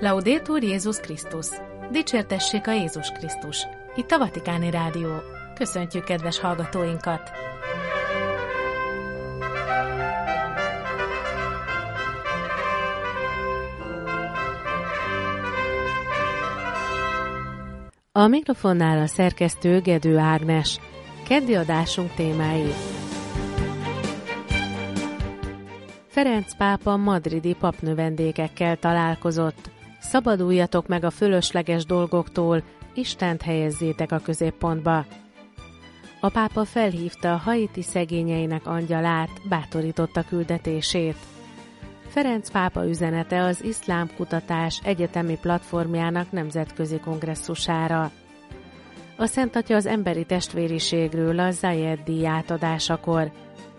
Laudétur Jézus Krisztus! Dicsértessék a Jézus Krisztus! Itt a Vatikáni Rádió. Köszöntjük kedves hallgatóinkat! A mikrofonnál a szerkesztő Gedő Ágnes. Keddi adásunk témái. Ferenc pápa madridi papnövendékekkel találkozott. Szabaduljatok meg a fölösleges dolgoktól, Istent helyezzétek a középpontba. A pápa felhívta a haiti szegényeinek angyalát, bátorította küldetését. Ferenc pápa üzenete az iszlám kutatás egyetemi platformjának nemzetközi kongresszusára. A Szent Atya az emberi testvériségről a Zayed díj átadásakor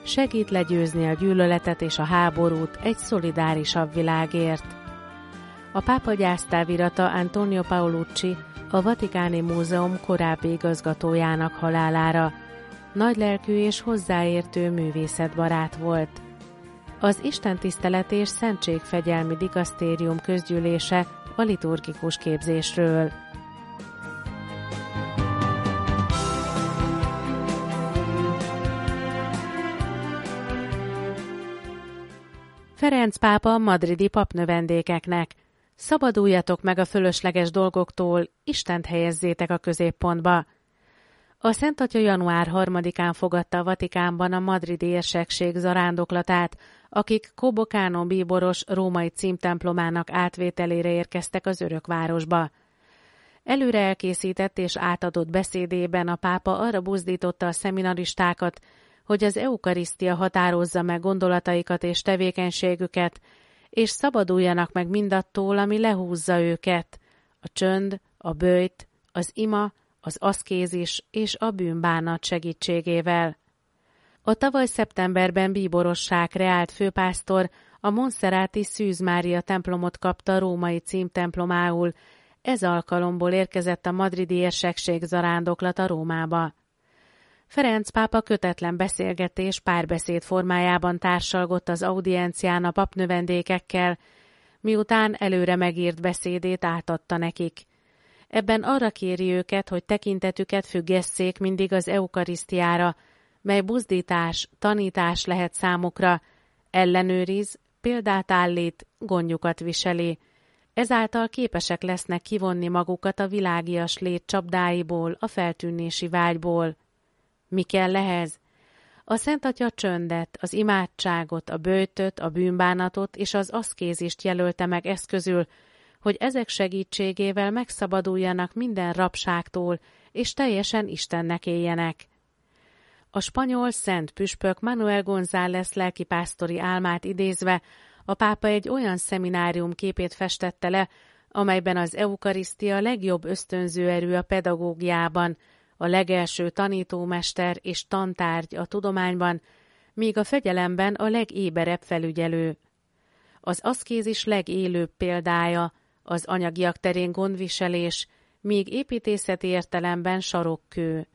segít legyőzni a gyűlöletet és a háborút egy szolidárisabb világért. A pápa gyásztávirata Antonio Paolucci a Vatikáni Múzeum korábbi igazgatójának halálára. Nagylelkű és hozzáértő művészetbarát volt. Az Isten tisztelet és Szentségfegyelmi Dikasztérium közgyűlése a liturgikus képzésről. Ferenc pápa madridi papnövendékeknek. Szabaduljatok meg a fölösleges dolgoktól, Istent helyezzétek a középpontba. A Szent Atya január 3-án fogadta a Vatikánban a madridi érsekség zarándoklatát, akik Kobokánó bíboros római címtemplomának átvételére érkeztek az örökvárosba. Előre elkészített és átadott beszédében a pápa arra buzdította a szeminaristákat, hogy az eukarisztia határozza meg gondolataikat és tevékenységüket, és szabaduljanak meg mindattól, ami lehúzza őket, a csönd, a bőjt, az ima, az aszkézis és a bűnbánat segítségével. A tavaly szeptemberben bíborosság reált főpásztor a Monszeráti Szűz Mária templomot kapta római címtemplomául, ez alkalomból érkezett a madridi érsekség zarándoklata Rómába. Ferenc pápa kötetlen beszélgetés párbeszéd formájában társalgott az audiencián a papnövendékekkel, miután előre megírt beszédét átadta nekik. Ebben arra kéri őket, hogy tekintetüket függesszék mindig az eukarisztiára, mely buzdítás, tanítás lehet számukra, ellenőriz, példát állít, gondjukat viseli. Ezáltal képesek lesznek kivonni magukat a világias lét csapdáiból, a feltűnési vágyból. Mi kell ehhez? A Szent Atya csöndet, az imádságot, a bőtöt, a bűnbánatot és az aszkézist jelölte meg eszközül, hogy ezek segítségével megszabaduljanak minden rabságtól, és teljesen Istennek éljenek. A spanyol szent püspök Manuel González lelkipásztori álmát idézve a pápa egy olyan szeminárium képét festette le, amelyben az eukarisztia legjobb ösztönző erő a pedagógiában, a legelső tanítómester és tantárgy a tudományban, míg a fegyelemben a legéberebb felügyelő. Az aszkézis legélőbb példája, az anyagiak terén gondviselés, míg építészeti értelemben sarokkő.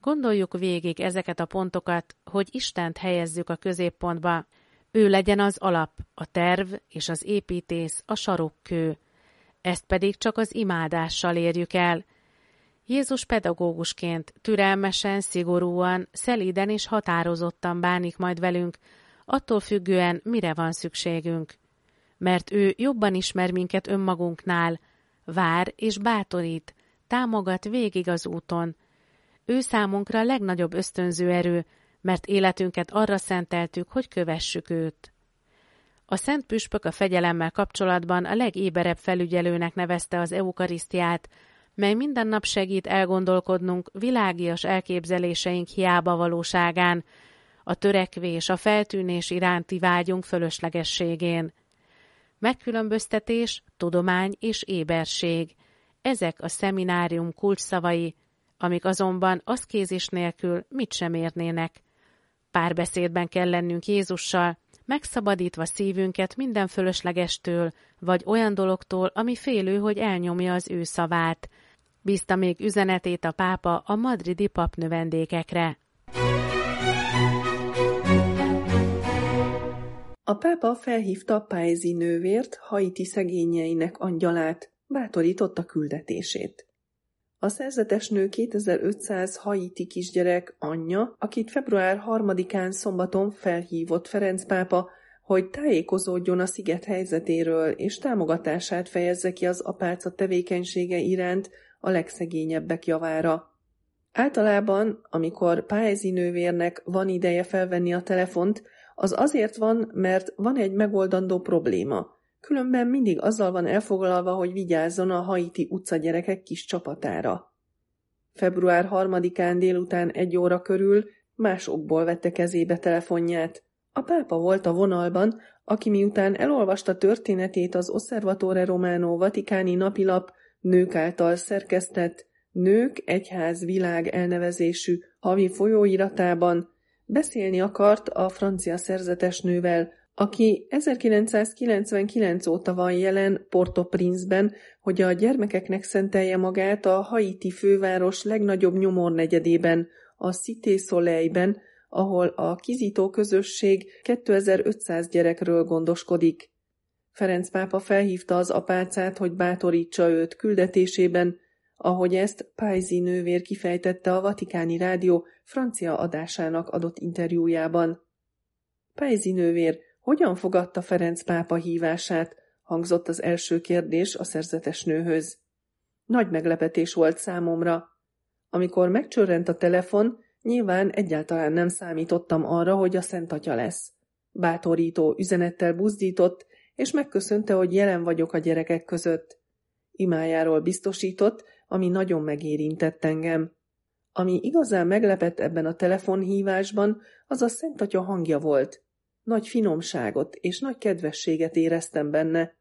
Gondoljuk végig ezeket a pontokat, hogy Istent helyezzük a középpontba. Ő legyen az alap, a terv és az építész, a sarokkő. Ezt pedig csak az imádással érjük el, Jézus pedagógusként türelmesen, szigorúan, szelíden és határozottan bánik majd velünk, attól függően, mire van szükségünk. Mert ő jobban ismer minket önmagunknál, vár és bátorít, támogat végig az úton. Ő számunkra a legnagyobb ösztönző erő, mert életünket arra szenteltük, hogy kövessük őt. A Szent Püspök a fegyelemmel kapcsolatban a legéberebb felügyelőnek nevezte az eukarisztiát, mely minden nap segít elgondolkodnunk világias elképzeléseink hiába valóságán, a törekvés, a feltűnés iránti vágyunk fölöslegességén. Megkülönböztetés, tudomány és éberség. Ezek a szeminárium kulcsszavai, amik azonban aszkézis nélkül mit sem érnének. Párbeszédben kell lennünk Jézussal, megszabadítva szívünket minden fölöslegestől, vagy olyan dologtól, ami félő, hogy elnyomja az ő szavát, bízta még üzenetét a pápa a madridi papnövendékekre. A pápa felhívta Páezi nővért, Haiti szegényeinek angyalát, bátorította küldetését. A szerzetes nő 2500 haiti kisgyerek anyja, akit február 3-án szombaton felhívott Ferenc pápa, hogy tájékozódjon a sziget helyzetéről és támogatását fejezze ki az apáca tevékenysége iránt a legszegényebbek javára. Általában, amikor pályázi nővérnek van ideje felvenni a telefont, az azért van, mert van egy megoldandó probléma. Különben mindig azzal van elfoglalva, hogy vigyázzon a haiti utcagyerekek kis csapatára. Február harmadikán délután egy óra körül más okból vette kezébe telefonját. A pápa volt a vonalban, aki miután elolvasta történetét az Osservatore Romano vatikáni napilap nők által szerkesztett Nők Egyház Világ elnevezésű havi folyóiratában beszélni akart a francia szerzetesnővel, aki 1999 óta van jelen Port-au-Prince-ben, hogy a gyermekeknek szentelje magát a Haiti főváros legnagyobb nyomornegyedében, a Cité Soleilben, ahol a kizító közösség 2500 gyerekről gondoskodik. Ferenc pápa felhívta az apácát, hogy bátorítsa őt küldetésében, ahogy ezt Pajzi nővér kifejtette a Vatikáni Rádió francia adásának adott interjújában. Pajzi nővér hogyan fogadta Ferenc pápa hívását, hangzott az első kérdés a szerzetes nőhöz. Nagy meglepetés volt számomra. Amikor megcsörrent a telefon, nyilván egyáltalán nem számítottam arra, hogy a Szent Atya lesz. Bátorító üzenettel buzdított, és megköszönte, hogy jelen vagyok a gyerekek között. Imájáról biztosított, ami nagyon megérintett engem. Ami igazán meglepett ebben a telefonhívásban, az a Szent Atya hangja volt. Nagy finomságot és nagy kedvességet éreztem benne.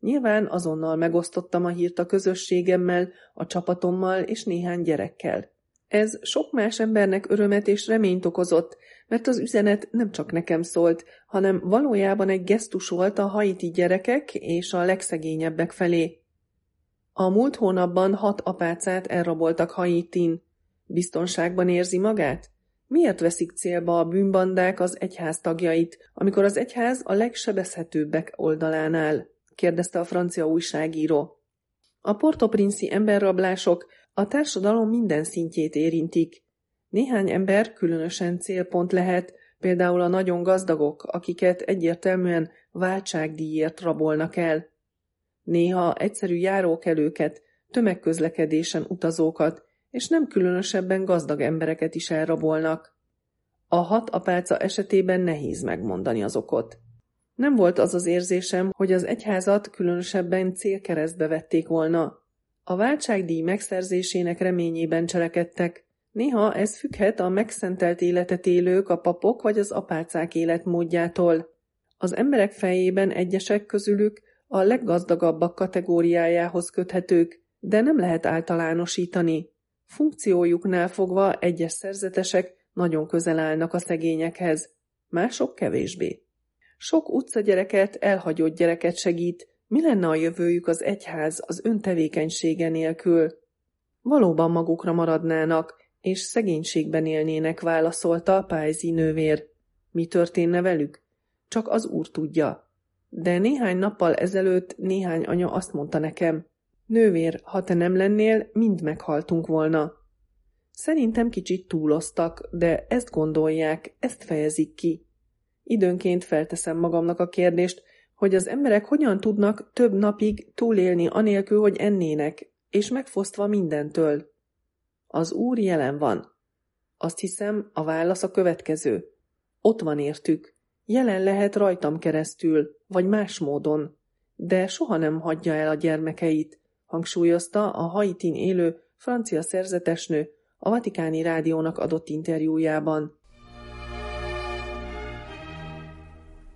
Nyilván azonnal megosztottam a hírt a közösségemmel, a csapatommal és néhány gyerekkel. Ez sok más embernek örömet és reményt okozott, mert az üzenet nem csak nekem szólt, hanem valójában egy gesztus volt a haiti gyerekek és a legszegényebbek felé. A múlt hónapban hat apácát elraboltak Haitin. Biztonságban érzi magát? Miért veszik célba a bűnbandák az egyház tagjait, amikor az egyház a legsebezhetőbbek oldalán áll? kérdezte a francia újságíró. A portoprinci emberrablások a társadalom minden szintjét érintik. Néhány ember különösen célpont lehet, például a nagyon gazdagok, akiket egyértelműen váltságdíjért rabolnak el. Néha egyszerű járókelőket, tömegközlekedésen utazókat, és nem különösebben gazdag embereket is elrabolnak. A hat apáca esetében nehéz megmondani az okot. Nem volt az az érzésem, hogy az egyházat különösebben célkeresztbe vették volna. A váltságdíj megszerzésének reményében cselekedtek. Néha ez függhet a megszentelt életet élők, a papok vagy az apácák életmódjától. Az emberek fejében egyesek közülük a leggazdagabbak kategóriájához köthetők, de nem lehet általánosítani. Funkciójuknál fogva egyes szerzetesek nagyon közel állnak a szegényekhez, mások kevésbé. Sok utcagyereket, elhagyott gyereket segít, mi lenne a jövőjük az egyház az öntevékenysége nélkül? Valóban magukra maradnának, és szegénységben élnének, válaszolta a pályzi nővér. Mi történne velük? Csak az úr tudja. De néhány nappal ezelőtt néhány anya azt mondta nekem, nővér, ha te nem lennél, mind meghaltunk volna. Szerintem kicsit túloztak, de ezt gondolják, ezt fejezik ki. Időnként felteszem magamnak a kérdést, hogy az emberek hogyan tudnak több napig túlélni anélkül, hogy ennének, és megfosztva mindentől. Az Úr jelen van. Azt hiszem, a válasz a következő. Ott van értük. Jelen lehet rajtam keresztül, vagy más módon, de soha nem hagyja el a gyermekeit, hangsúlyozta a Haitin élő francia szerzetesnő a Vatikáni Rádiónak adott interjújában.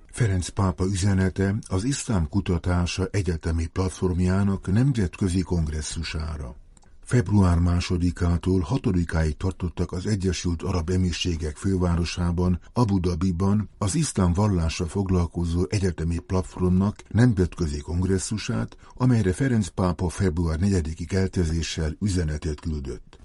Ferenc pápa üzenete az iszlám kutatása egyetemi platformjának nemzetközi kongresszusára. Február másodikától hatodikáig tartottak az Egyesült Arab Emírségek fővárosában, Abu Dhabiban az iszlám vallásra foglalkozó egyetemi platformnak nemzetközi kongresszusát, amelyre Ferenc pápa február 4 eltezéssel üzenetet küldött.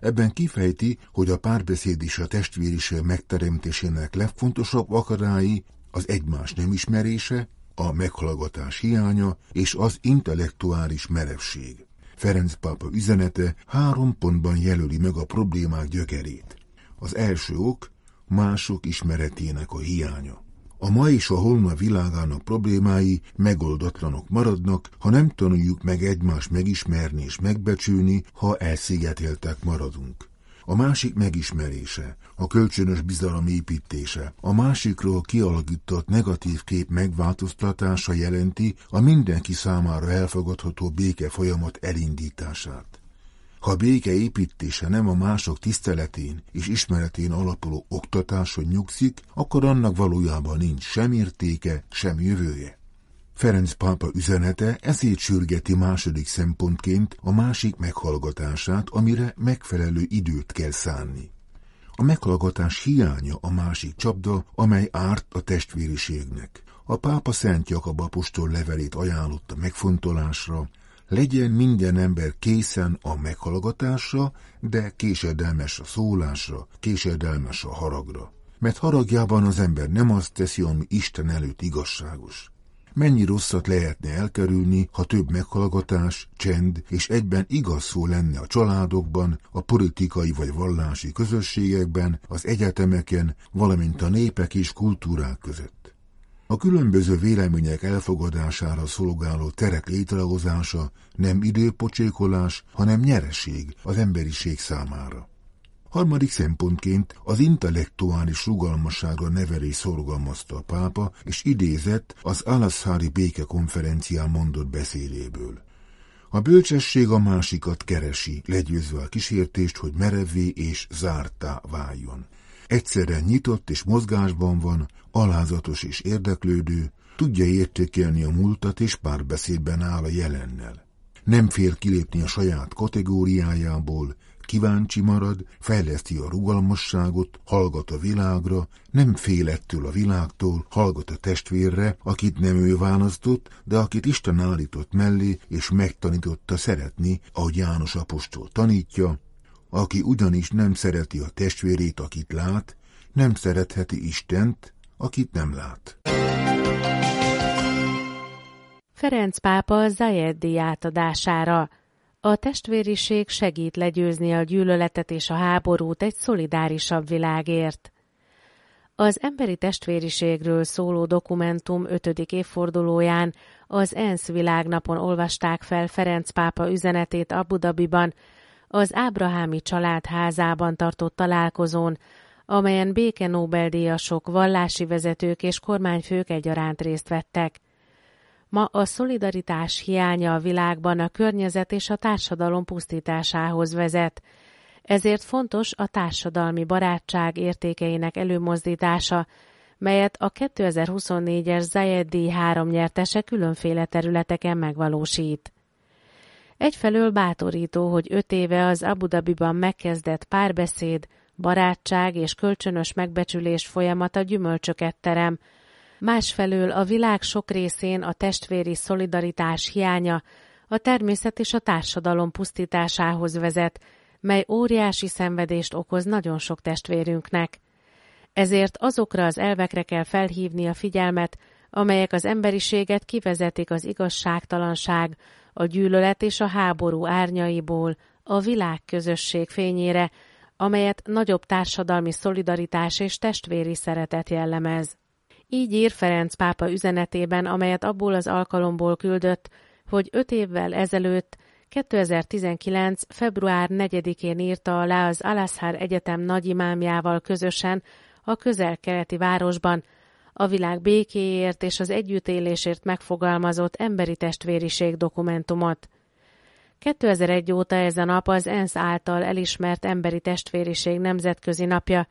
Ebben kifejti, hogy a párbeszéd és a testvériség megteremtésének legfontosabb akadályi az egymás nem ismerése, a meghallgatás hiánya és az intellektuális merevség. Ferenc pápa üzenete három pontban jelöli meg a problémák gyökerét. Az első ok mások ismeretének a hiánya. A ma és a holnap világának problémái megoldatlanok maradnak, ha nem tanuljuk meg egymást megismerni és megbecsülni, ha elszigeteltek maradunk. A másik megismerése, a kölcsönös bizalom építése, a másikról kialakított negatív kép megváltoztatása jelenti a mindenki számára elfogadható béke folyamat elindítását. Ha béke építése nem a mások tiszteletén és ismeretén alapuló oktatáson nyugszik, akkor annak valójában nincs sem értéke, sem jövője. Ferenc pápa üzenete ezért sürgeti második szempontként a másik meghallgatását, amire megfelelő időt kell szánni. A meghallgatás hiánya a másik csapda, amely árt a testvériségnek. A pápa Szent Jakab apostol levelét ajánlotta megfontolásra, legyen minden ember készen a meghallgatásra, de késedelmes a szólásra, késedelmes a haragra. Mert haragjában az ember nem azt teszi, ami Isten előtt igazságos. Mennyi rosszat lehetne elkerülni, ha több meghallgatás, csend és egyben igaz szó lenne a családokban, a politikai vagy vallási közösségekben, az egyetemeken, valamint a népek és kultúrák között. A különböző vélemények elfogadására szolgáló terek létrehozása nem időpocsékolás, hanem nyereség az emberiség számára. Harmadik szempontként az intellektuális rugalmasságra nevelés szorgalmazta a pápa, és idézett az Alaszhári békekonferencián mondott beszédéből. A bölcsesség a másikat keresi, legyőzve a kísértést, hogy merevé és zártá váljon. Egyszerre nyitott és mozgásban van, alázatos és érdeklődő, tudja értékelni a múltat és párbeszédben áll a jelennel. Nem fér kilépni a saját kategóriájából, kíváncsi marad, fejleszti a rugalmasságot, hallgat a világra, nem fél ettől a világtól, hallgat a testvérre, akit nem ő választott, de akit Isten állított mellé, és megtanította szeretni, ahogy János apostol tanítja, aki ugyanis nem szereti a testvérét, akit lát, nem szeretheti Istent, akit nem lát. Ferenc pápa Zajed átadására. A testvériség segít legyőzni a gyűlöletet és a háborút egy szolidárisabb világért. Az emberi testvériségről szóló dokumentum 5. évfordulóján az ENSZ világnapon olvasták fel Ferenc pápa üzenetét Abu Dhabiban, az Ábrahámi család házában tartott találkozón, amelyen béke Nobel-díjasok, vallási vezetők és kormányfők egyaránt részt vettek. Ma a szolidaritás hiánya a világban a környezet és a társadalom pusztításához vezet, ezért fontos a társadalmi barátság értékeinek előmozdítása, melyet a 2024-es Zayed díj három nyertese különféle területeken megvalósít. Egyfelől bátorító, hogy öt éve az Abu Dhabiban megkezdett párbeszéd, barátság és kölcsönös megbecsülés folyamata gyümölcsöket terem, másfelől a világ sok részén a testvéri szolidaritás hiánya a természet és a társadalom pusztításához vezet, mely óriási szenvedést okoz nagyon sok testvérünknek. Ezért azokra az elvekre kell felhívni a figyelmet, amelyek az emberiséget kivezetik az igazságtalanság, a gyűlölet és a háború árnyaiból a világ közösség fényére, amelyet nagyobb társadalmi szolidaritás és testvéri szeretet jellemez. Így ír Ferenc pápa üzenetében, amelyet abból az alkalomból küldött, hogy öt évvel ezelőtt 2019. február 4-én írta alá az Alaszhár Egyetem nagyimámjával közösen a közel-keleti városban a világ békéért és az együttélésért megfogalmazott emberi testvériség dokumentumot. 2001 óta ez a nap az ENSZ által elismert emberi testvériség nemzetközi napja,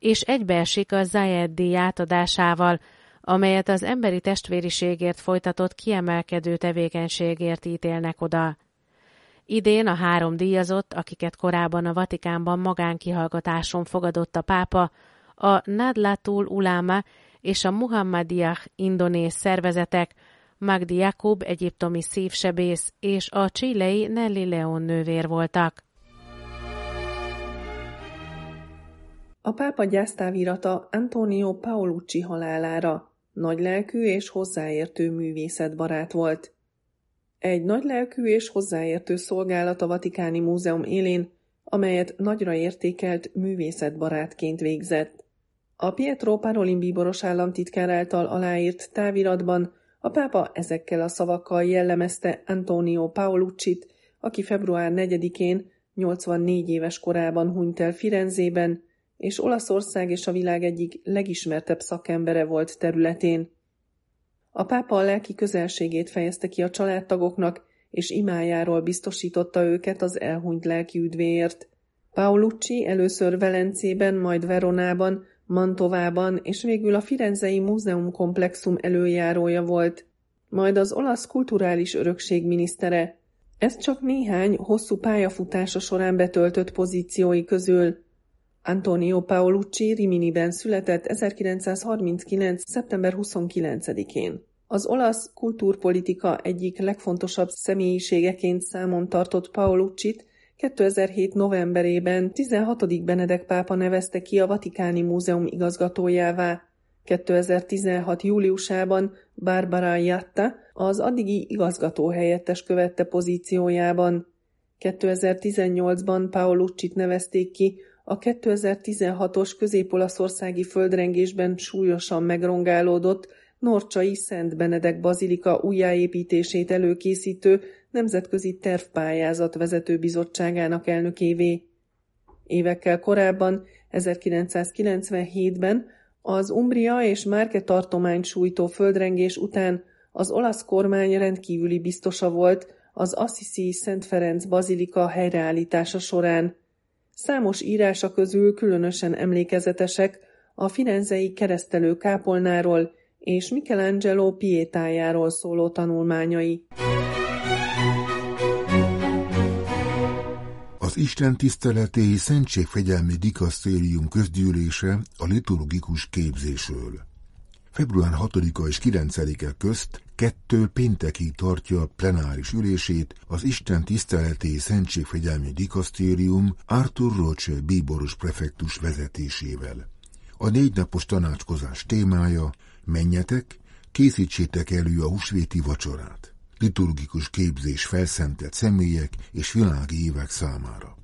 és egybeesik a Zayed díj átadásával, amelyet az emberi testvériségért folytatott kiemelkedő tevékenységért ítélnek oda. Idén a három díjazott, akiket korábban a Vatikánban magánkihallgatáson fogadott a pápa, a Nadlatul Ulama és a Muhammadiah indonéz szervezetek, Magdi Jakub egyiptomi szívsebész és a csilei Nelly Leon nővér voltak. A pápa gyásztávirata Antonio Paolucci halálára Nagylelkű és hozzáértő művészetbarát volt. Egy nagylelkű és hozzáértő szolgálat a Vatikáni Múzeum élén, amelyet nagyra értékelt művészetbarátként végzett. A Pietro Parolin bíboros államtitkár által aláírt táviratban a pápa ezekkel a szavakkal jellemezte Antonio Paolucci-t, aki február 4-én 84 éves korában hunyt el Firenzében, és Olaszország és a világ egyik legismertebb szakembere volt területén. A pápa a lelki közelségét fejezte ki a családtagoknak, és imájáról biztosította őket az elhunyt lelki üdvéért. Paolucci először Velencében, majd Veronában, Mantovában és végül a Firenzei Múzeum komplexum előjárója volt, majd az olasz kulturális örökség minisztere. Ez csak néhány hosszú pályafutása során betöltött pozíciói közül. Antonio Paolucci Riminiben született 1939. szeptember 29-én. Az olasz kultúrpolitika egyik legfontosabb személyiségeként számon tartott Paolucci-t 2007. novemberében 16. Benedek pápa nevezte ki a Vatikáni Múzeum igazgatójává. 2016. júliusában Barbara Jatta az addigi igazgató helyettes követte pozíciójában. 2018-ban Paolucci-t nevezték ki a 2016-os közép-olaszországi földrengésben súlyosan megrongálódott Norcsai Szent Benedek Bazilika újjáépítését előkészítő nemzetközi tervpályázat vezető bizottságának elnökévé. Évekkel korábban, 1997-ben az Umbria és Márke tartomány sújtó földrengés után az olasz kormány rendkívüli biztosa volt az Assisi Szent Ferenc Bazilika helyreállítása során. Számos írása közül különösen emlékezetesek a firenzei keresztelő kápolnáról és Michelangelo Pietájáról szóló tanulmányai. Az Isten tiszteletéi Szentségfegyelmi Dikasztérium közgyűlése a liturgikus képzésről. Február 6-a és 9-e közt kettő péntekig tartja a plenáris ülését az Isten tiszteletéi Szentségfegyelmi Dikasztérium Arthur Roche bíboros prefektus vezetésével. A négy napos tanácskozás témája menjetek, készítsétek elő a húsvéti vacsorát liturgikus képzés felszentett személyek és világi évek számára.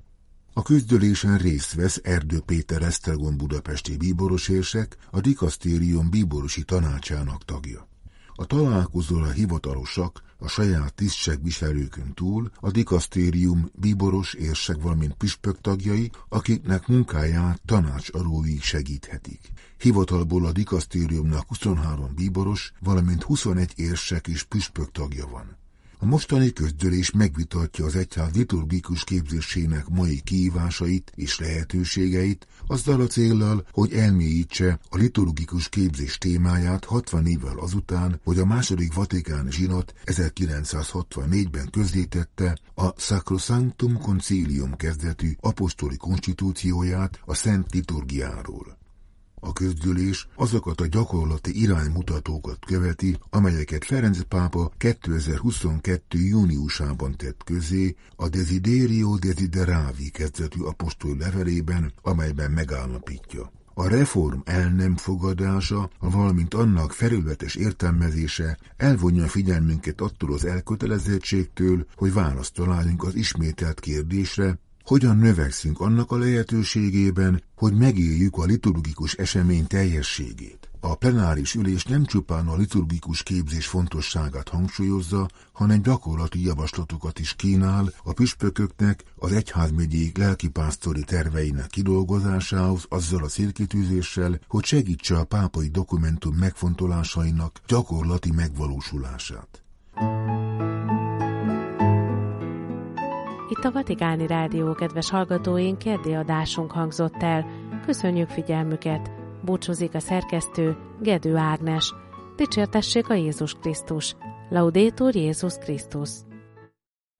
A küzdölésen részt vesz Erdő Péter Esztergom budapesti bíborosérsek, a dikasztérium bíborosi tanácsának tagja. A találkozóra hivatalosak a saját tisztségviselőkön túl a dikasztérium bíboros érsek, valamint püspök tagjai, akiknek munkáját tanácsadóig segíthetik. Hivatalból a dikasztériumnak 23 bíboros, valamint 21 érsek és püspök tagja van. A mostani közgyűlés megvitatja az egyház liturgikus képzésének mai kihívásait és lehetőségeit, azzal a céllal, hogy elmélyítse a liturgikus képzés témáját 60 évvel azután, hogy a második vatikáni zsinat 1964-ben közzétette a Sacrosanctum Concilium kezdetű apostoli konstitúcióját a Szent Liturgiáról. A közgyűlés azokat a gyakorlati iránymutatókat követi, amelyeket Ferenc pápa 2022. júniusában tett közé a Desiderio Desideravi kezdetű apostoli levelében, amelyben megállapítja. A reform el nem fogadása, valamint annak felületes értelmezése elvonja figyelmünket attól az elkötelezettségtől, hogy választ találjunk az ismételt kérdésre, hogyan növekszünk annak a lehetőségében, hogy megéljük a liturgikus esemény teljességét. A plenáris ülés nem csupán a liturgikus képzés fontosságát hangsúlyozza, hanem gyakorlati javaslatokat is kínál a püspököknek az egyházmegyék lelkipásztori terveinek kidolgozásához azzal a célkitűzéssel, hogy segítse a pápai dokumentum megfontolásainak gyakorlati megvalósulását. Itt a Vatikáni Rádió kedves hallgatóink kérdéadásunk hangzott el. Köszönjük figyelmüket! Búcsúzik a szerkesztő Gedő Ágnes. Dicsértessék a Jézus Krisztus! Laudétur Jézus Krisztus!